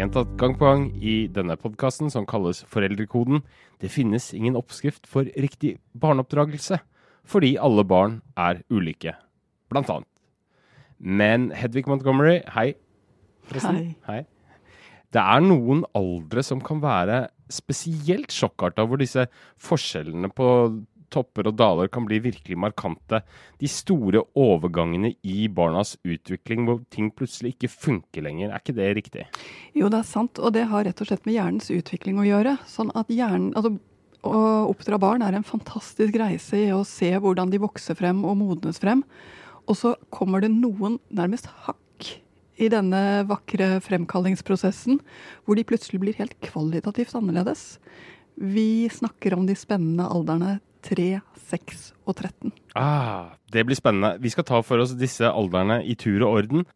gjentatt gang på gang i denne podkasten, som kalles Foreldrekoden, det finnes ingen oppskrift for riktig barneoppdragelse, fordi alle barn er ulike, blant annet. Men Hedvig Montgomery, hei. Hei. hei. Det er noen aldre som kan være spesielt sjokkarta, hvor disse forskjellene på topper og daler kan bli virkelig markante. De store overgangene i barnas utvikling hvor ting plutselig ikke funker lenger. Er ikke det riktig? Jo, det er sant, og det har rett og slett med hjernens utvikling å gjøre. Sånn at hjernen, altså Å oppdra barn er en fantastisk reise i å se hvordan de vokser frem og modnes frem. Og så kommer det noen nærmest hakk i denne vakre fremkallingsprosessen, hvor de plutselig blir helt kvalitativt annerledes. Vi snakker om de spennende alderne 3, 6 og 13. Ah, det blir spennende. Vi skal ta for oss disse aldrene i tur og orden.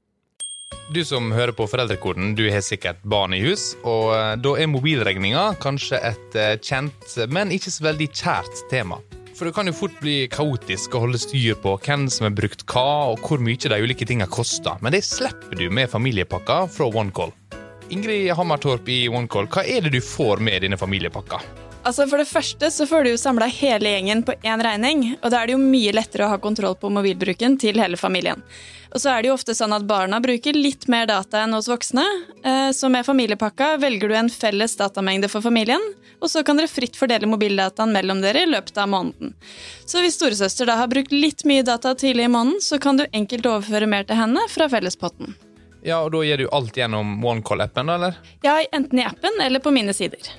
Du som hører på Foreldrekoden, du har sikkert barn i hus, og eh, da er mobilregninga kanskje et eh, kjent, men ikke så veldig kjært tema. For det kan jo fort bli kaotisk å holde styr på hvem som har brukt hva, og hvor mye de ulike tinga koster, men det slipper du med familiepakka fra OneCall. Ingrid Hammertorp i OneCall, hva er det du får med denne familiepakka? Altså For det første så får du jo samla hele gjengen på én regning, og da er det jo mye lettere å ha kontroll på mobilbruken til hele familien. Og så er det jo ofte sånn at barna bruker litt mer data enn hos voksne, eh, så med familiepakka velger du en felles datamengde for familien, og så kan dere fritt fordele mobildataen mellom dere i løpet av måneden. Så hvis storesøster da har brukt litt mye data tidlig i måneden, så kan du enkelt overføre mer til henne fra fellespotten. Ja, og da gjør du alt gjennom OneCall-appen, eller? Ja, enten i appen eller på mine sider.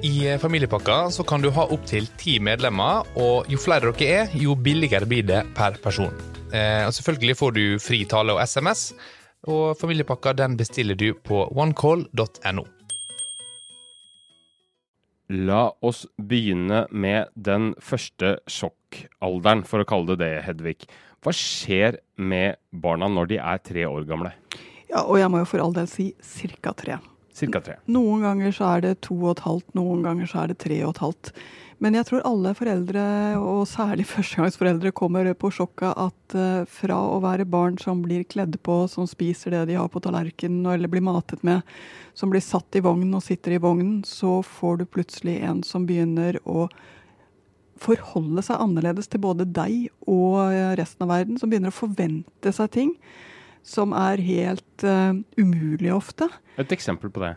I familiepakka så kan du ha opptil ti medlemmer, og jo flere dere er, jo billigere blir det per person. Eh, og selvfølgelig får du fri tale og SMS, og familiepakka den bestiller du på onecall.no. La oss begynne med den første sjokkalderen, for å kalle det det, Hedvig. Hva skjer med barna når de er tre år gamle? Ja, og jeg må jo for all del si ca. tre. Cirka tre. Noen ganger så er det to og et halvt, noen ganger så er det tre og et halvt. Men jeg tror alle foreldre, og særlig førstegangsforeldre, kommer på sjokket at uh, fra å være barn som blir kledd på, som spiser det de har på tallerkenen eller blir matet med, som blir satt i vognen og sitter i vognen, så får du plutselig en som begynner å forholde seg annerledes til både deg og resten av verden, som begynner å forvente seg ting som er helt uh, umulig ofte. Et eksempel på det?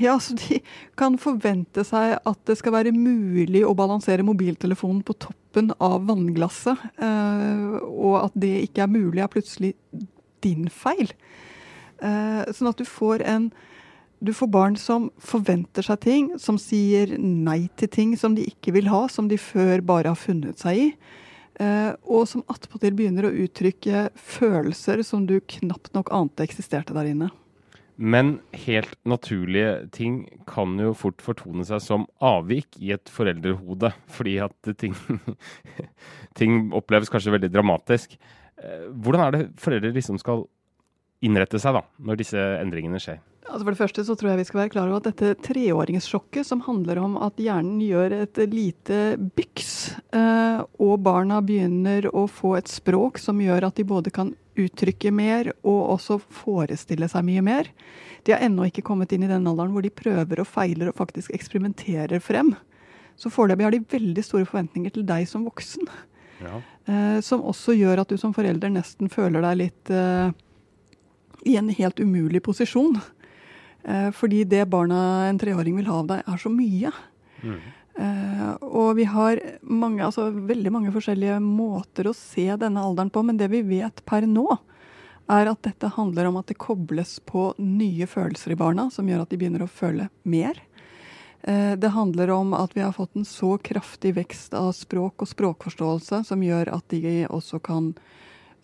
Ja, så De kan forvente seg at det skal være mulig å balansere mobiltelefonen på toppen av vannglasset, uh, og at det ikke er mulig, er plutselig din feil. Uh, sånn at du får en du får barn som forventer seg ting, som sier nei til ting som de ikke vil ha, som de før bare har funnet seg i. Eh, og som attpåtil begynner å uttrykke følelser som du knapt nok ante eksisterte der inne. Men helt naturlige ting kan jo fort fortone seg som avvik i et foreldrehode, fordi at ting, ting oppleves kanskje veldig dramatisk. Eh, hvordan er det foreldre liksom skal innrette seg da, når disse endringene skjer? Altså for det første så tror jeg vi skal være klar over at dette treåringssjokket, som handler om at hjernen gjør et lite byks, eh, og barna begynner å få et språk som gjør at de både kan uttrykke mer og også forestille seg mye mer. De har ennå ikke kommet inn i den alderen hvor de prøver og feiler og faktisk eksperimenterer frem. Så foreløpig har de veldig store forventninger til deg som voksen. Ja. Eh, som også gjør at du som forelder nesten føler deg litt eh, i en helt umulig posisjon. Eh, fordi det barna en treåring vil ha av deg, er så mye. Mm. Og vi har mange, altså, veldig mange forskjellige måter å se denne alderen på, men det vi vet per nå, er at dette handler om at det kobles på nye følelser i barna, som gjør at de begynner å føle mer. Uh, det handler om at vi har fått en så kraftig vekst av språk og språkforståelse som gjør at de også kan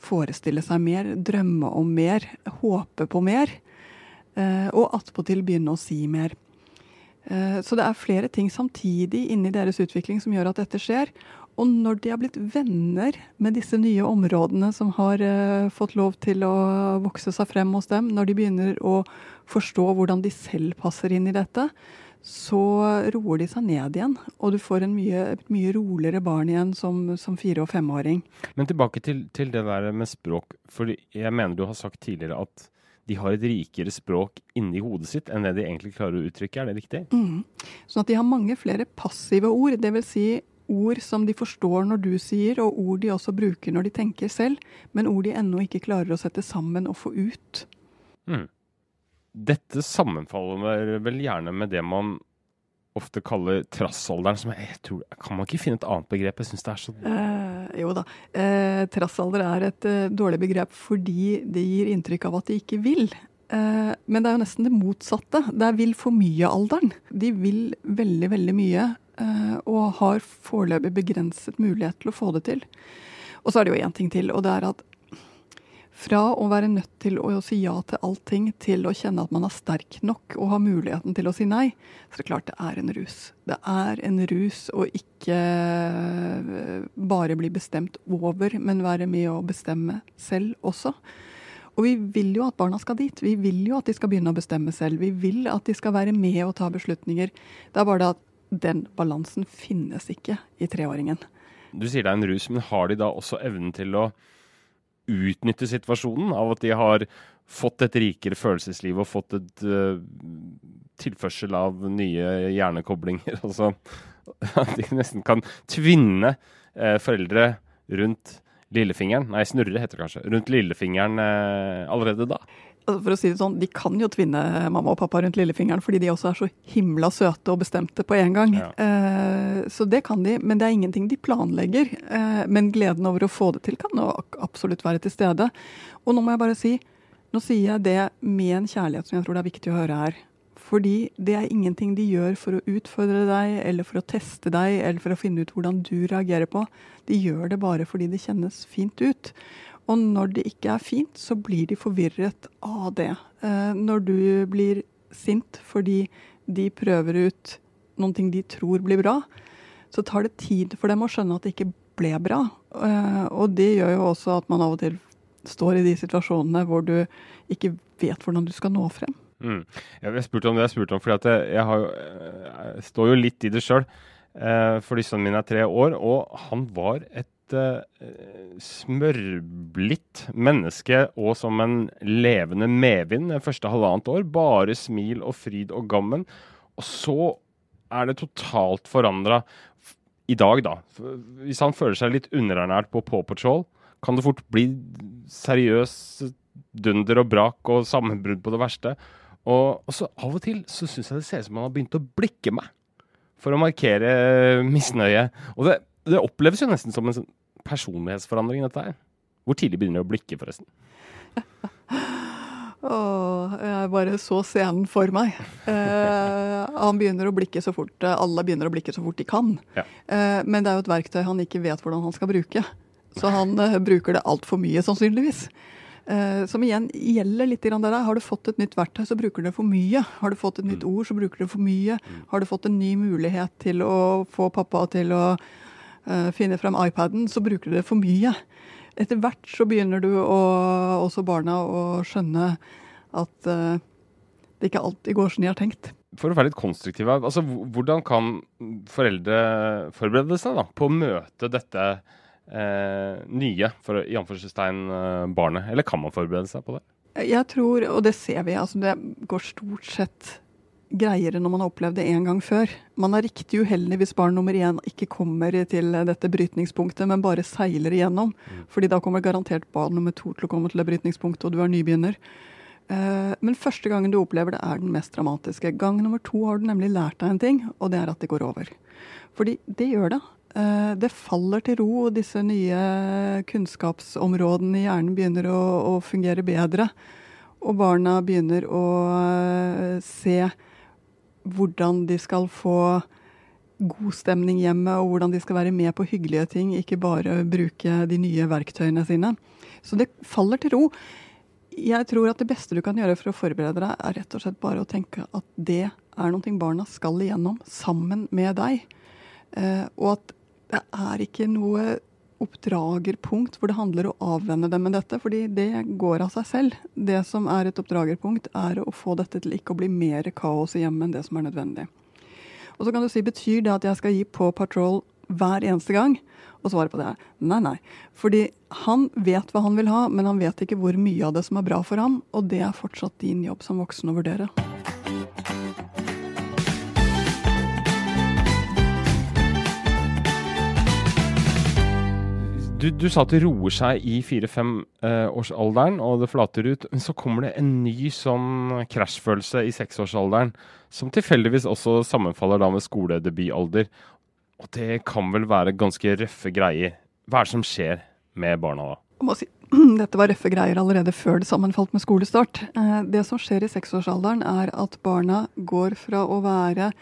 forestille seg mer, drømme om mer, håpe på mer. Eh, og attpåtil begynne å si mer. Eh, så det er flere ting samtidig inni deres utvikling som gjør at dette skjer. Og når de har blitt venner med disse nye områdene som har uh, fått lov til å vokse seg frem hos dem, når de begynner å forstå hvordan de selv passer inn i dette, så roer de seg ned igjen. Og du får en mye, et mye roligere barn igjen som, som fire- og femåring. Men tilbake til, til, det der med språk. For jeg mener du har sagt tidligere at de har et rikere språk inni hodet sitt enn det de egentlig klarer å uttrykke. Er det riktig? Mm. Sånn at de har mange flere passive ord. Dvs. Si ord som de forstår når du sier, og ord de også bruker når de tenker selv, men ord de ennå ikke klarer å sette sammen og få ut. Mm. Dette sammenfaller vel gjerne med det man ofte kaller trassalderen. Som jeg, tror, kan man ikke finne et annet begrep? Jeg syns det er så eh, Jo da. Eh, trassalder er et eh, dårlig begrep fordi det gir inntrykk av at de ikke vil. Eh, men det er jo nesten det motsatte. Det er vil for mye-alderen. De vil veldig, veldig mye. Eh, og har foreløpig begrenset mulighet til å få det til. Og så er det jo én ting til, og det er at fra å være nødt til å si ja til allting, til å kjenne at man er sterk nok og har muligheten til å si nei, så det er klart det er en rus. Det er en rus å ikke eh, bare bli bestemt over, men være med å bestemme selv også. Og vi vil jo at barna skal dit. Vi vil jo at de skal begynne å bestemme selv. Vi vil at de skal være med og ta beslutninger. Det er bare det at den balansen finnes ikke i treåringen. Du sier det er en rus, men har de da også evnen til å utnytte situasjonen av at de har fått et rikere følelsesliv og fått et uh, tilførsel av nye hjernekoblinger. Altså at de nesten kan tvinne uh, foreldre rundt lillefingeren, nei, snurre heter det kanskje, rundt lillefingeren uh, allerede da. Altså, for å si det sånn, De kan jo tvinne mamma og pappa rundt lillefingeren fordi de også er så himla søte og bestemte på en gang. Ja. Eh, så det kan de, men det er ingenting de planlegger. Eh, men gleden over å få det til kan jo absolutt være til stede. Og nå må jeg bare si, nå sier jeg det med en kjærlighet som jeg tror det er viktig å høre her. Fordi det er ingenting de gjør for å utfordre deg, eller for å teste deg, eller for å finne ut hvordan du reagerer på. De gjør det bare fordi det kjennes fint ut. Og når det ikke er fint, så blir de forvirret av det. Eh, når du blir sint fordi de prøver ut noen ting de tror blir bra, så tar det tid for dem å skjønne at det ikke ble bra. Eh, og det gjør jo også at man av og til står i de situasjonene hvor du ikke vet hvordan du skal nå frem. Mm. Jeg spurte om det jeg spurte om, fordi jeg, har, jeg, står jo litt i det sjøl. For sønnen min er tre år, og han var et uh, smørblidt menneske og som en levende medvind det første halvannet år. Bare smil og fryd og gammen. Og så er det totalt forandra i dag, da. Hvis han føler seg litt underernært på Paw Patrol, kan det fort bli seriøs dunder og brak og sammenbrudd på det verste. Og, og så av og til så syns jeg det ser ut som han har begynt å blikke meg for å markere misnøye. Og det det oppleves jo nesten som en sånn personlighetsforandring, dette her. Hvor tidlig begynner du å blikke, forresten? Åh, jeg bare så scenen for meg. Eh, han begynner å blikke så fort Alle begynner å blikke så fort de kan. Ja. Eh, men det er jo et verktøy han ikke vet hvordan han skal bruke. Så han eh, bruker det altfor mye, sannsynligvis. Eh, som igjen gjelder litt der. Har du fått et nytt verktøy, så bruker du det for mye. Har du fått et nytt mm. ord, så bruker du det for mye. Mm. Har du fått en ny mulighet til å få pappa til å finner frem iPaden, så bruker du det for mye. Etter hvert så begynner du å, også barna å skjønne at uh, det ikke alltid går som de har tenkt. For å være litt konstruktive, altså, hvordan kan foreldre forberede seg da, på å møte dette eh, nye, for i anførselstegn, eh, barnet? Eller kan man forberede seg på det? Jeg tror, og det ser vi, altså det går stort sett greiere når man har opplevd det en gang før. Man er riktig uheldig hvis barn nummer én ikke kommer til dette brytningspunktet, men bare seiler igjennom. Mm. Fordi da kommer garantert barn nummer to til å komme til det brytningspunktet, og du er nybegynner. Eh, men første gangen du opplever det, er den mest dramatiske. Gang nummer to har du nemlig lært deg en ting, og det er at det går over. Fordi det gjør det. Eh, det faller til ro, og disse nye kunnskapsområdene i hjernen begynner å, å fungere bedre. Og barna begynner å eh, se hvordan de skal få god stemning hjemme, og hvordan de skal være med på hyggelige ting, ikke bare bruke de nye verktøyene sine. Så det faller til ro. Jeg tror at det beste du kan gjøre for å forberede deg, er rett og slett bare å tenke at det er noe barna skal igjennom sammen med deg. Eh, og at det er ikke noe oppdragerpunkt hvor det handler å avvenne dem med dette, fordi det går av seg selv. Det som er et oppdragerpunkt, er å få dette til ikke å bli mer kaos i hjemmet enn det som er nødvendig. Og så kan du si, Betyr det at jeg skal gi på patrol hver eneste gang? Og svaret på det er nei, nei. Fordi han vet hva han vil ha, men han vet ikke hvor mye av det som er bra for ham, og det er fortsatt din jobb som voksen å vurdere. Du, du, sa at det roer seg i fire-femårsalderen, eh, og det flater ut. Men så kommer det en ny sånn krasjfølelse i seksårsalderen, som tilfeldigvis også sammenfaller da med skoledebutalder. Og det kan vel være ganske røffe greier. Hva er det som skjer med barna da? Jeg må si, Dette var røffe greier allerede før det sammenfalt med skolestart. Eh, det som skjer i seksårsalderen, er at barna går fra å være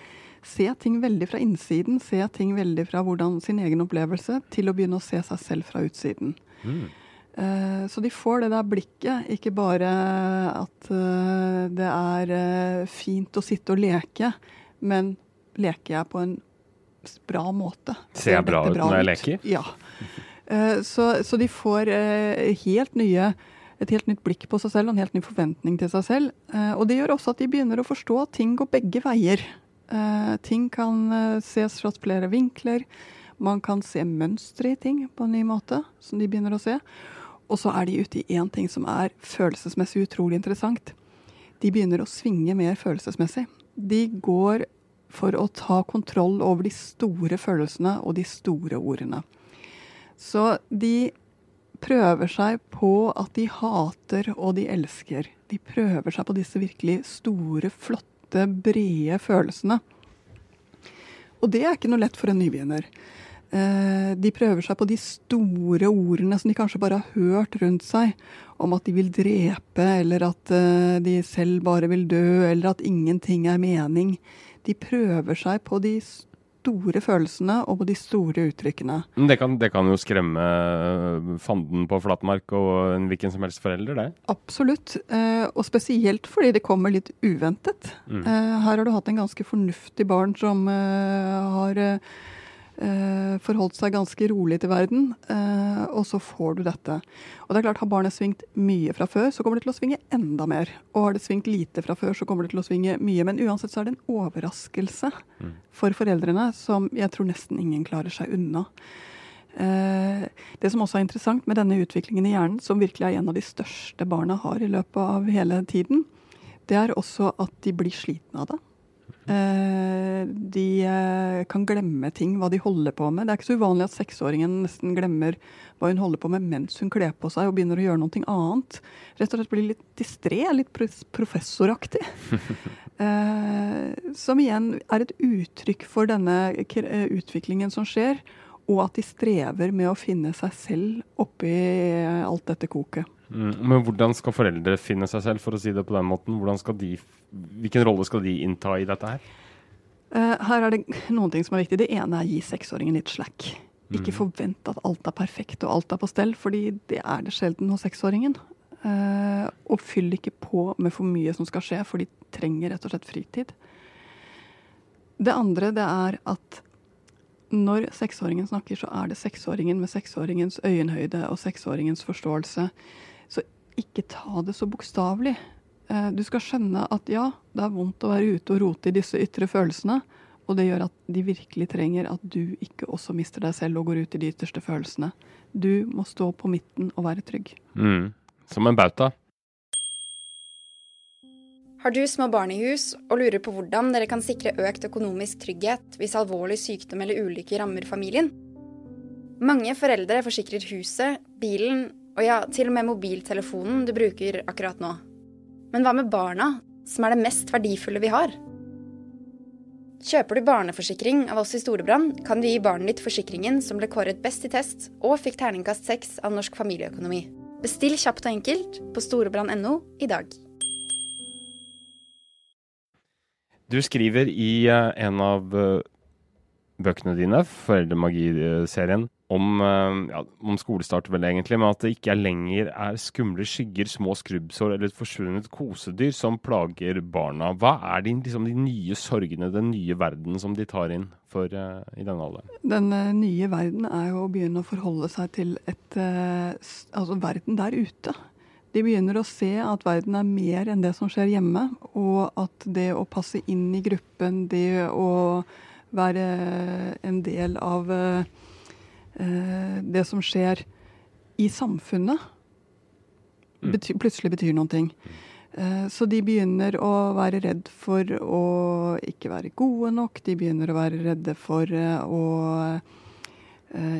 se ting veldig fra innsiden, se ting veldig fra hvordan sin egen opplevelse, til å begynne å se seg selv fra utsiden. Mm. Uh, så de får det der blikket, ikke bare at uh, det er uh, fint å sitte og leke, men leker jeg på en bra måte? Ser jeg bra ut når jeg leker? Ja. Så, så, de får helt nye et helt nytt blikk på seg selv og en helt ny forventning til seg selv. og det gjør også at de begynner å forstå at ting går begge veier. Uh, ting kan uh, ses fra flere vinkler. Man kan se mønstre i ting på en ny måte, som de begynner å se. Og så er de ute i én ting som er følelsesmessig utrolig interessant. De begynner å svinge mer følelsesmessig. De går for å ta kontroll over de store følelsene og de store ordene. Så de prøver seg på at de hater og de elsker. De prøver seg på disse virkelig store, flotte disse brede følelsene. Og det er ikke noe lett for en nybegynner. Eh, de prøver seg på de store ordene som de kanskje bare har hørt rundt seg, om at de vil drepe, eller at eh, de selv bare vil dø, eller at ingenting er mening. De prøver seg på de store store følelsene og på de store uttrykkene. Det kan, det kan jo skremme eh, fanden på flatmark og en hvilken som helst forelder, det? Absolutt, eh, og spesielt fordi det kommer litt uventet. Mm. Eh, her har du hatt en ganske fornuftig barn som har forholdt seg ganske rolig til verden, eh, og så får du dette. Og det er klart, Har barnet svingt mye fra før, så kommer det til å svinge enda mer. Og har det svingt lite fra før, så kommer det til å svinge mye. Men uansett så er det en overraskelse mm. for foreldrene som jeg tror nesten ingen klarer seg unna. Eh, det som også er interessant med denne utviklingen i hjernen, som virkelig er en av de største barna har i løpet av hele tiden, det er også at de blir slitne av det. Eh, de eh, kan glemme ting, hva de holder på med. Det er ikke så uvanlig at seksåringen nesten glemmer hva hun holder på med mens hun kler på seg og begynner å gjøre noe annet. Rett og slett blir litt distré, litt professoraktig. eh, som igjen er et uttrykk for denne utviklingen som skjer, og at de strever med å finne seg selv oppi alt dette koket. Mm, men hvordan skal foreldre finne seg selv, for å si det på den måten? De, hvilken rolle skal de innta i dette her? Uh, her er det noen ting som er viktig. Det ene er å gi seksåringen litt slack. Ikke forvente forvent at alt er perfekt og alt er på stell, fordi det er det sjelden hos seksåringen. Uh, og fyll ikke på med for mye som skal skje, for de trenger rett og slett fritid. Det andre det er at når seksåringen snakker, så er det seksåringen med seksåringens øyenhøyde og seksåringens forståelse Så ikke ta det så bokstavelig. Eh, du skal skjønne at ja, det er vondt å være ute og rote i disse ytre følelsene. Og det gjør at de virkelig trenger at du ikke også mister deg selv og går ut i de ytterste følelsene. Du må stå på midten og være trygg. Mm. Som en bauta. Har du små barn i hus og lurer på hvordan dere kan sikre økt økonomisk trygghet hvis alvorlig sykdom eller ulykke rammer familien? Mange foreldre forsikrer huset, bilen og ja, til og med mobiltelefonen du bruker akkurat nå. Men hva med barna, som er det mest verdifulle vi har? Kjøper du barneforsikring av oss i Storebrand, kan du gi barnet ditt forsikringen som ble kåret best i test og fikk terningkast seks av Norsk familieøkonomi. Bestill kjapt og enkelt på storebrand.no i dag. Du skriver i eh, en av eh, bøkene dine, Foreldremagi-serien, om, eh, ja, om, skolestart, vel egentlig, men at det ikke er lenger er skumle skygger, små skrubbsår eller et forsvunnet kosedyr som plager barna. Hva er de, liksom, de nye sorgene, den nye verden som de tar inn for, uh, i denne alderen? Den nye verden er jo å begynne å forholde seg til et, uh, altså verden der ute. De begynner å se at verden er mer enn det som skjer hjemme, og at det å passe inn i gruppen, det å være en del av eh, det som skjer i samfunnet, Mm. bety plutselig betyr noen ting. Eh, så de begynner å være redd for å ikke være gode nok. De begynner å være redde for eh, å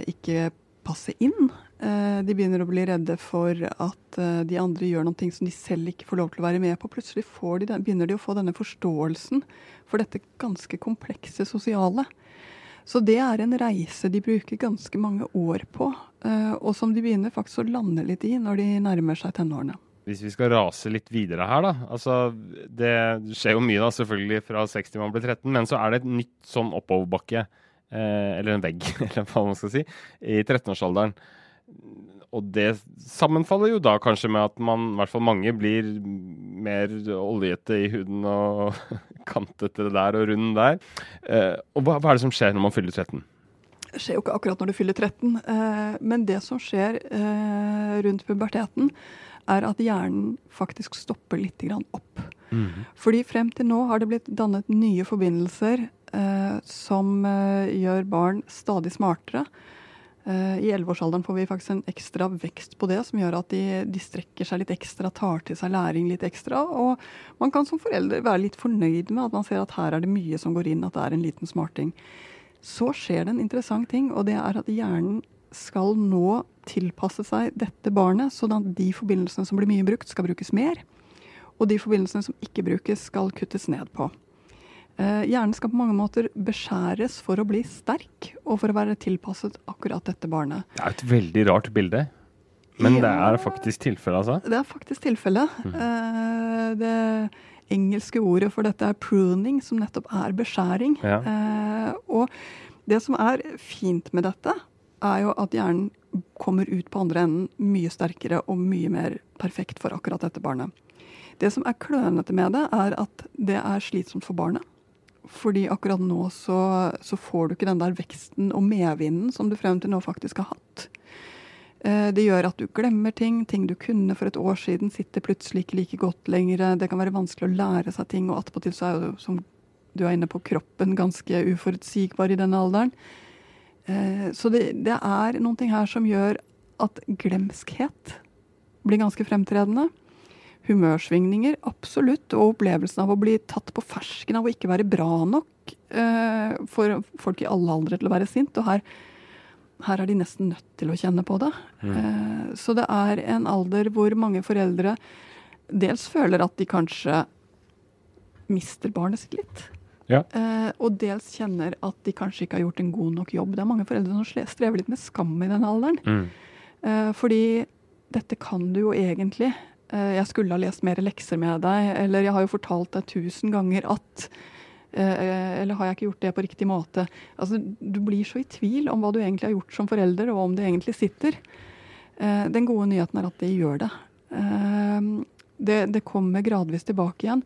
ikke passe inn. Eh, de begynner å bli redde for at eh, de andre gjør noe som de selv ikke får lov til å være med på. Plutselig de den, begynner de å få denne forståelsen for dette ganske komplekse sosiale. Så det er en reise de bruker ganske mange år på, eh, og som de begynner faktisk å lande litt i når de nærmer seg tenårene. Hvis vi skal rase litt videre her, da. Altså, det skjer jo mye da, selvfølgelig fra 6 til man blir 13, men så er det et nytt sånn oppoverbakke, eller en vegg, eller hva man skal si, i 13-årsalderen. Og det sammenfaller jo da kanskje med at man, i hvert fall mange, blir mer oljete i huden og kantete der og rund der. Eh, og hva, hva, er det som skjer når man fyller 13? Det skjer jo ikke akkurat når du fyller 13, eh, men det som skjer eh, rundt puberteten, er at hjernen faktisk stopper litt opp. Mm. Fordi frem til nå har det blitt dannet nye forbindelser eh, som eh, gjør barn stadig smartere. Eh, I 11-årsalderen får vi faktisk en ekstra vekst på det, som gjør at de, de, strekker seg litt ekstra, tar til seg læring litt ekstra. Og man kan som forelder være litt fornøyd med at man ser at her er det mye som går inn, at det er en liten smarting. Så skjer det en interessant ting, og det er at hjernen skal nå tilpasse seg dette barnet, sånn at de forbindelsene som blir mye brukt, skal brukes mer. Og de forbindelsene som ikke brukes, skal kuttes ned på. Eh, hjernen skal på mange måter beskjæres for å bli sterk, og for å være tilpasset akkurat dette barnet. Det er et veldig rart bilde. Men ja, det er faktisk tilfellet, altså? Det er faktisk tilfellet. Mm. Eh, det engelske ordet for dette er pruning, som nettopp er beskjæring. Ja. Eh, og det som er fint med dette, er jo at hjernen kommer ut på andre enden mye sterkere og mye mer perfekt for akkurat dette barnet. Det som er klønete med det, er at det er slitsomt for barnet. Fordi akkurat nå så, så får du ikke den der veksten og medvinden som du frem til nå faktisk har hatt. Eh, det gjør at du glemmer ting. Ting du kunne for et år siden, sitter plutselig ikke like godt lenger. Det kan være vanskelig å lære seg ting, og attpåtil så er jo, som du er inne på, kroppen ganske uforutsigbar i denne alderen. Eh, så det, det, er noen ting her som gjør at glemskhet blir ganske fremtredende. Humørsvingninger, absolutt. Og opplevelsen av å bli tatt på fersken av å ikke være bra nok eh, for folk i alle aldre til å være sint. Og her, her er de nesten nødt til å kjenne på det. Mm. Eh, så det er en alder hvor mange foreldre dels føler at de kanskje mister barnet sitt litt. Ja. Eh, og dels kjenner at de kanskje ikke har gjort en god nok jobb. Det er mange foreldre som strever litt med skam i den alderen. Mm. Eh, fordi dette kan du jo egentlig. Eh, jeg skulle ha lest mer lekser med deg, eller jeg har jo fortalt deg tusen ganger at eh, Eller har jeg ikke gjort det på riktig måte? Altså, du blir så i tvil om hva du egentlig har gjort som forelder, og om det egentlig sitter. Eh, den gode nyheten er at det gjør det. Det, det, kommer gradvis tilbake igjen.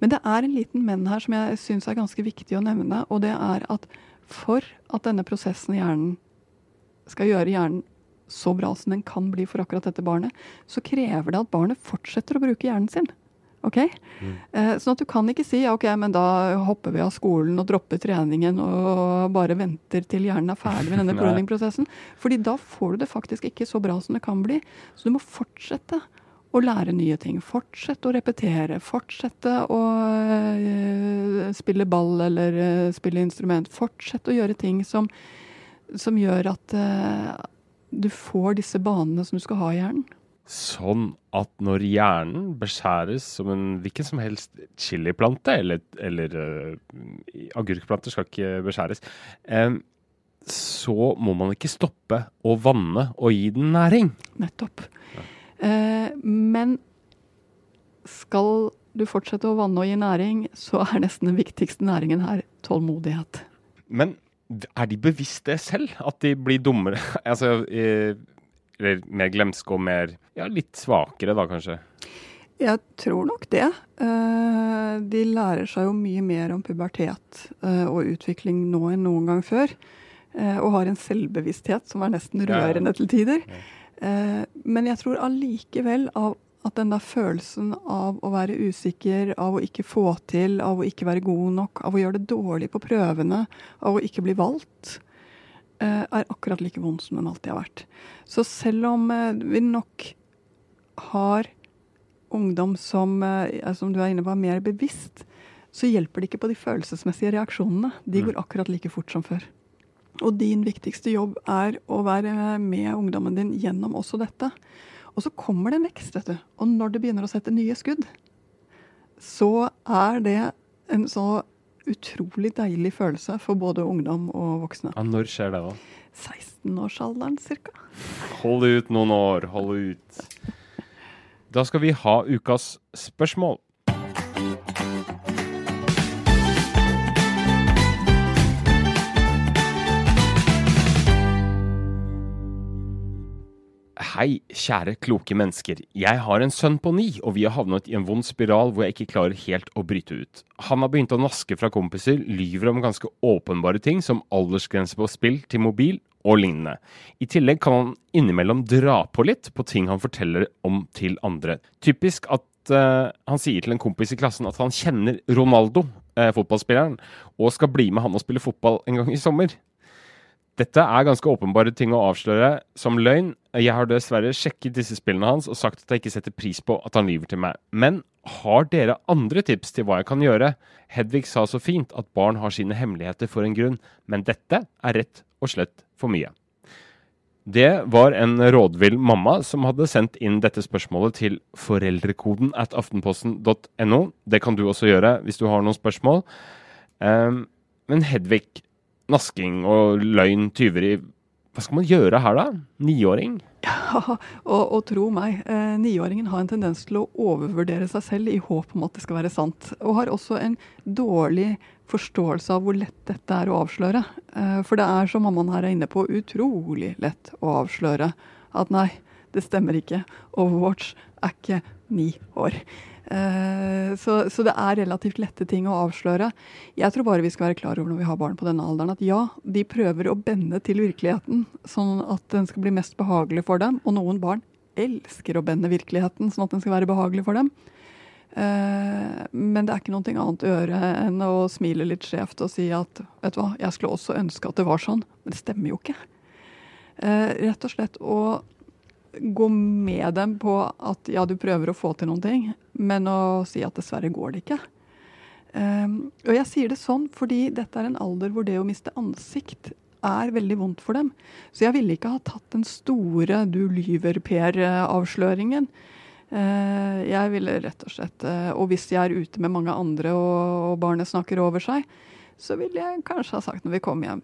Men det er en liten men her som jeg syns er ganske viktig å nevne. Og det er at for at denne prosessen i hjernen skal gjøre hjernen så bra som den kan bli for akkurat dette barnet, så krever det at barnet fortsetter å bruke hjernen sin. Ok? Mm. Eh, sånn at du kan ikke si ja, ok, men da hopper vi av skolen og dropper treningen og bare venter til hjernen er ferdig med denne pruning-prosessen. Fordi da får du det faktisk ikke så bra som det kan bli. Så du må fortsette å lære nye ting. Fortsette å repetere. Fortsette å øh, spille ball eller øh, spille instrument. Fortsette å gjøre ting som, som gjør at uh, du får disse banene som du skal ha i hjernen. Sånn at når hjernen beskjæres som en hvilken som helst chiliplante, eller, eller agurkplanter skal ikke beskjæres, så må man ikke stoppe å vanne og gi den næring. Nettopp. Ja. Uh, men skal du fortsette å vanne og gi næring, så er nesten den viktigste næringen her tålmodighet. Men er de bevisst det selv? At de blir dummere? altså, eller mer glemske og mer ja, litt svakere, da kanskje? Jeg tror nok det. Eh, de lærer seg jo mye mer om pubertet eh, og utvikling nå enn noen gang før. Og har en selvbevissthet som er nesten rørende til tider. Eh, men jeg tror allikevel at den der følelsen av å være usikker, av å ikke få til, av å ikke være god nok, av å gjøre det dårlig på prøvene, av å ikke bli valgt, eh, er akkurat like vond som den alltid har vært. Så selv om eh, vi nok har ungdom som, eh, som du er inne på, er mer bevisst, så hjelper det ikke på de følelsesmessige reaksjonene. De går akkurat like fort som før. Og din viktigste jobb er å være med ungdommen din gjennom også dette. Og så kommer det en vekst, vet du. Og når det begynner å sette nye skudd, så er det en så utrolig deilig følelse for både ungdom og voksne. Ja, når skjer det, da? 16-årsalderen ca. Hold ut noen år, hold ut. Da skal vi ha ukas spørsmål. Hei, kjære kloke mennesker. Jeg har en sønn på ni, og vi har havnet i en vond spiral hvor jeg ikke klarer helt å bryte ut. Han har begynt å naske fra kompiser, lyver om ganske åpenbare ting som aldersgrense på spill til mobil og lignende. I tillegg kan han innimellom dra på litt på ting han forteller om til andre. Typisk at uh, han sier til en kompis i klassen at han kjenner Ronaldo, uh, fotballspilleren, og skal bli med han og spille fotball en gang i sommer. Dette er ganske åpenbare ting å avsløre som løgn. Jeg har dessverre sjekket disse spillene hans og sagt at jeg ikke setter pris på at han lyver til meg. Men har dere andre tips til hva jeg kan gjøre? Hedvig sa så fint at barn har sine hemmeligheter for en grunn, men dette er rett og slett for mye. Det var en rådvill mamma som hadde sendt inn dette spørsmålet til foreldrekoden at aftenposten.no. Det kan du også gjøre hvis du har noen spørsmål. Um, men Hedvig, nasking og løgn, tyveri. Hva skal man gjøre her, da? Niåring? Ja, og, og, tro meg, eh, niåringen har en tendens til å overvurdere seg selv i håp om at det skal være sant. Og har også en dårlig forståelse av hvor lett dette er å avsløre. Eh, for det er, som mammaen her er inne på, utrolig lett å avsløre at nei, det stemmer ikke. Overwatch er ikke ni år. Eh, så, så, det er relativt lette ting å avsløre. Jeg tror bare vi skal være klar over når vi har barn på denne alderen, at ja, de prøver å bende til virkeligheten sånn at den skal bli mest behagelig for dem. Og noen barn elsker å bende virkeligheten sånn at den skal være behagelig for dem. Uh, men det er ikke noe annet å gjøre enn å smile litt skjevt og si at vet du hva, jeg skulle også ønske at det var sånn, men det stemmer jo ikke. Uh, rett og slett å gå med dem på at ja, du prøver å få til noen ting, men å si at dessverre går det ikke. Um, og jeg sier det sånn fordi dette er en alder hvor det å miste ansikt er veldig vondt for dem. Så jeg ville ikke ha tatt den store 'du lyver, Per'-avsløringen. Uh, jeg ville rett og slett uh, Og hvis jeg er ute med mange andre og, og barnet snakker over seg, så ville jeg kanskje ha sagt når vi kommer hjem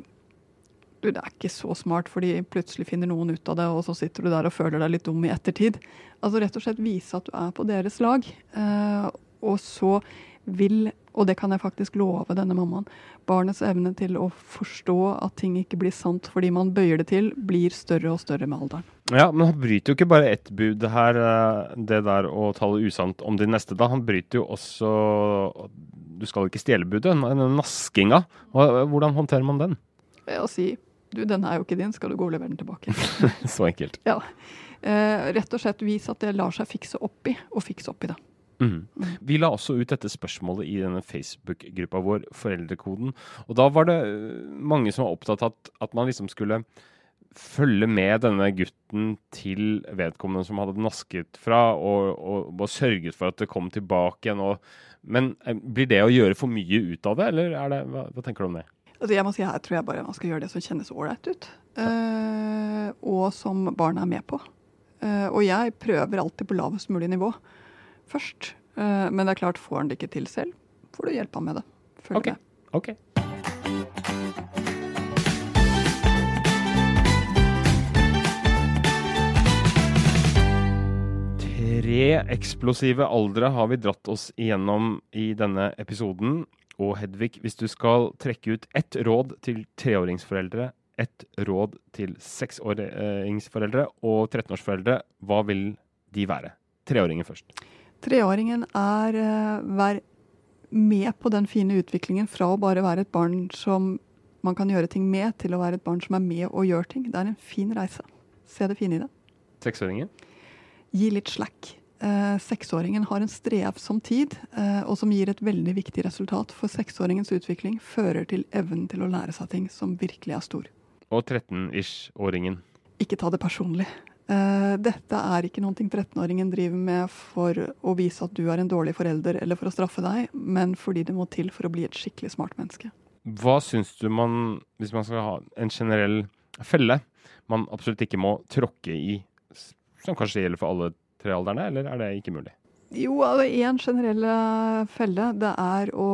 du, det er ikke så smart, fordi plutselig finner noen ut av det, og så sitter du der og føler deg litt dum i ettertid. Altså rett og slett vise at du er på deres lag. Eh, og så vil, og det kan jeg faktisk love denne mammaen, barnets evne til å forstå at ting ikke blir sant fordi man bøyer det til, blir større og større med alderen. Ja, men han bryter jo ikke bare ett bud her, eh, det der å tale usant om de neste. da. Han bryter jo også Du skal ikke stjele budet, naskinga. Hvordan håndterer man den? Ved å si du, den er jo ikke din, skal du gå og levere den tilbake? så enkelt. Ja. Eh, rett og slett vis at det lar seg fikse opp i, og fikse opp i det. Mm. Mm. Vi la også ut dette spørsmålet i denne Facebook-gruppa vår, Foreldrekoden. Og da var det eh, mange som var opptatt av at, at man liksom skulle følge med denne gutten til vedkommende som hadde nasket fra, og, og, og sørget for at det kom tilbake igjen. Og, men eh, blir det å gjøre for mye ut av det, eller det, hva, hva tenker du om det? Altså jeg må si Her tror jeg bare man skal gjøre det som kjennes ålreit ut. Uh, og som barna er med på. Uh, og jeg prøver alltid på lavest mulig nivå først. Uh, men det er klart, får han det ikke til selv, får du hjelpe ham med det. Følg okay. med. Okay. Tre eksplosive aldre har vi dratt oss igjennom i denne episoden. Og Hedvig, hvis du skal trekke ut ett råd til treåringsforeldre, ett råd til seksåringsforeldre og 13-årsforeldre, hva vil de være? Treåringen først. Treåringen er uh, vær med på den fine utviklingen fra å bare være et barn som man kan gjøre ting med, til å være et barn som er med og gjør ting. Det er en fin reise. Se det fine i det. Seksåringen? Gi litt slack eh, seksåringen har en strevsom tid, eh, og som gir et veldig viktig resultat for seksåringens utvikling, fører til evnen til å lære seg ting som virkelig er stor. og 13-ish-åringen? Ikke ta det personlig. Uh, dette er ikke noe 13-åringen driver med for å vise at du er en dårlig forelder eller for å straffe deg, men fordi det må til for å bli et skikkelig smart menneske. Hva syns du man, hvis man skal ha en generell felle, man absolutt ikke må tråkke i, som kanskje gjelder for alle tre alderne, eller er det ikke mulig? Jo, én altså, generell eh, felle det er å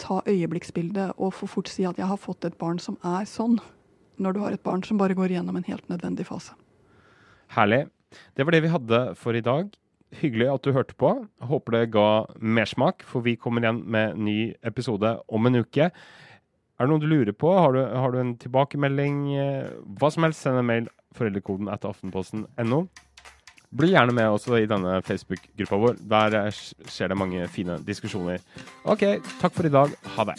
ta øyeblikksbildet og for fort si at 'jeg har fått et barn som er sånn', når du har et barn som bare går gjennom en helt nødvendig fase. Herlig. Det var det vi hadde for i dag. Hyggelig at du hørte på. Håper det ga mersmak, for vi kommer igjen med ny episode om en uke. Er det noe du lurer på? Har du, har du en tilbakemelding? Eh, hva som helst, send en mail foreldrekoden etter aftenposten.no. Bli gjerne med også i denne Facebook-gruppa vår. Der skjer det mange fine diskusjoner. OK, takk for i dag. Ha det.